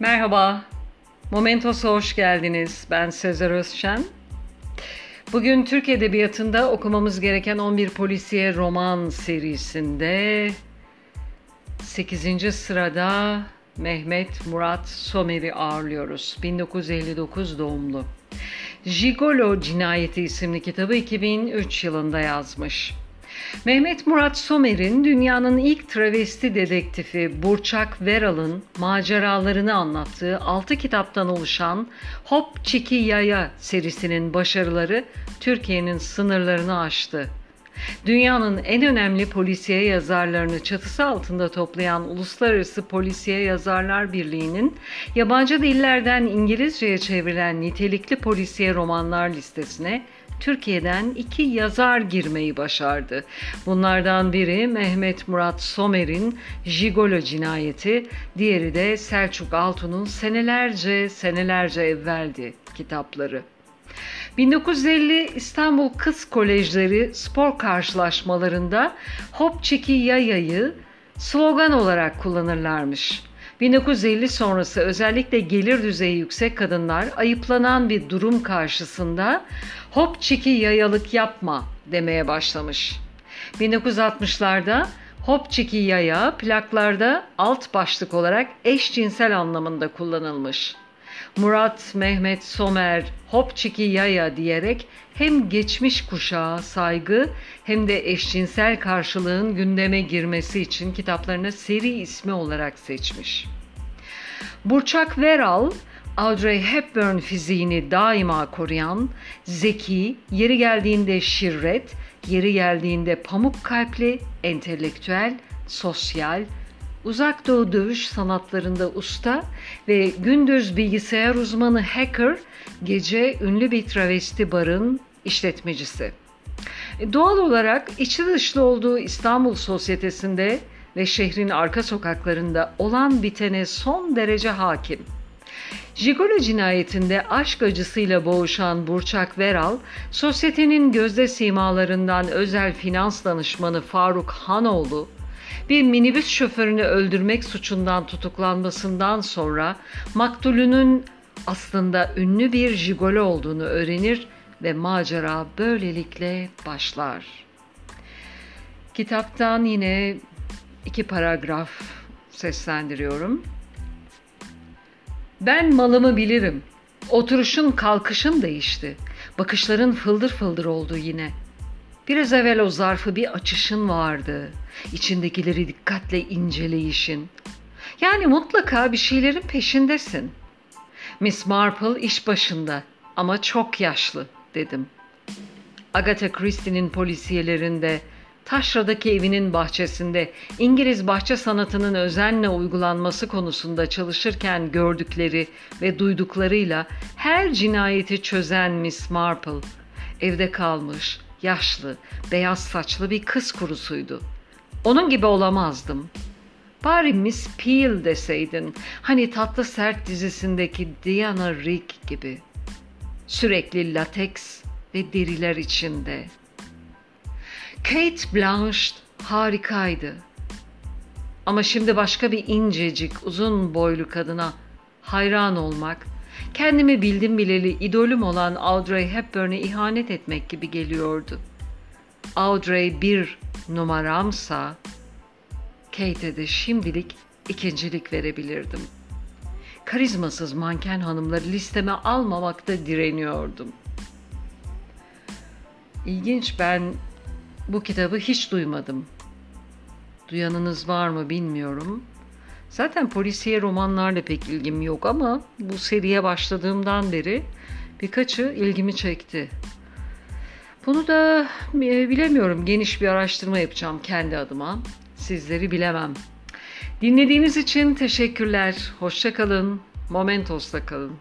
Merhaba, Momentos'a hoş geldiniz. Ben Sezer Özşen. Bugün Türk Edebiyatı'nda okumamız gereken 11 polisiye roman serisinde 8. sırada Mehmet Murat Somer'i ağırlıyoruz. 1959 doğumlu. Jigolo Cinayeti isimli kitabı 2003 yılında yazmış. Mehmet Murat Somer'in dünyanın ilk travesti dedektifi Burçak Veral'ın maceralarını anlattığı 6 kitaptan oluşan Hop Çiki Yaya serisinin başarıları Türkiye'nin sınırlarını aştı. Dünyanın en önemli polisiye yazarlarını çatısı altında toplayan Uluslararası Polisiye Yazarlar Birliği'nin yabancı dillerden İngilizceye çevrilen nitelikli polisiye romanlar listesine Türkiye'den iki yazar girmeyi başardı. Bunlardan biri Mehmet Murat Somer'in Jigolo cinayeti, diğeri de Selçuk Altun'un senelerce senelerce evveldi kitapları. 1950 İstanbul Kız Kolejleri spor karşılaşmalarında Hop Çeki Yaya'yı slogan olarak kullanırlarmış. 1950 sonrası özellikle gelir düzeyi yüksek kadınlar ayıplanan bir durum karşısında hop çiki yayalık yapma demeye başlamış. 1960'larda hop çiki yaya plaklarda alt başlık olarak eşcinsel anlamında kullanılmış. Murat Mehmet Somer hop çiki yaya diyerek hem geçmiş kuşağa saygı hem de eşcinsel karşılığın gündeme girmesi için kitaplarına seri ismi olarak seçmiş. Burçak Veral, Audrey Hepburn fiziğini daima koruyan, zeki, yeri geldiğinde şirret, yeri geldiğinde pamuk kalpli, entelektüel, sosyal, uzak doğu dövüş sanatlarında usta ve gündüz bilgisayar uzmanı hacker, gece ünlü bir travesti barın işletmecisi. Doğal olarak içi dışlı olduğu İstanbul sosyetesinde ve şehrin arka sokaklarında olan bitene son derece hakim. Jigolo cinayetinde aşk acısıyla boğuşan Burçak Veral, sosyetenin gözde simalarından özel finans danışmanı Faruk Hanoğlu, bir minibüs şoförünü öldürmek suçundan tutuklanmasından sonra maktulünün aslında ünlü bir jigolo olduğunu öğrenir ve macera böylelikle başlar. Kitaptan yine iki paragraf seslendiriyorum. Ben malımı bilirim. Oturuşun kalkışın değişti. Bakışların fıldır fıldır oldu yine. Biraz evvel o zarfı bir açışın vardı. İçindekileri dikkatle inceleyişin. Yani mutlaka bir şeylerin peşindesin. Miss Marple iş başında ama çok yaşlı dedim. Agatha Christie'nin polisiyelerinde Taşra'daki evinin bahçesinde İngiliz bahçe sanatının özenle uygulanması konusunda çalışırken gördükleri ve duyduklarıyla her cinayeti çözen Miss Marple evde kalmış, yaşlı, beyaz saçlı bir kız kurusuydu. Onun gibi olamazdım. Bari Miss Peel deseydin, hani tatlı sert dizisindeki Diana Rigg gibi. Sürekli lateks ve deriler içinde.'' Kate Blanchett harikaydı. Ama şimdi başka bir incecik, uzun boylu kadına hayran olmak, kendimi bildim bileli idolüm olan Audrey Hepburn'e ihanet etmek gibi geliyordu. Audrey bir numaramsa, Kate'e de şimdilik ikincilik verebilirdim. Karizmasız manken hanımları listeme almamakta direniyordum. İlginç ben bu kitabı hiç duymadım. Duyanınız var mı bilmiyorum. Zaten polisiye romanlarla pek ilgim yok ama bu seriye başladığımdan beri birkaçı ilgimi çekti. Bunu da e, bilemiyorum. Geniş bir araştırma yapacağım kendi adıma. Sizleri bilemem. Dinlediğiniz için teşekkürler. Hoşçakalın. Momentos'ta kalın.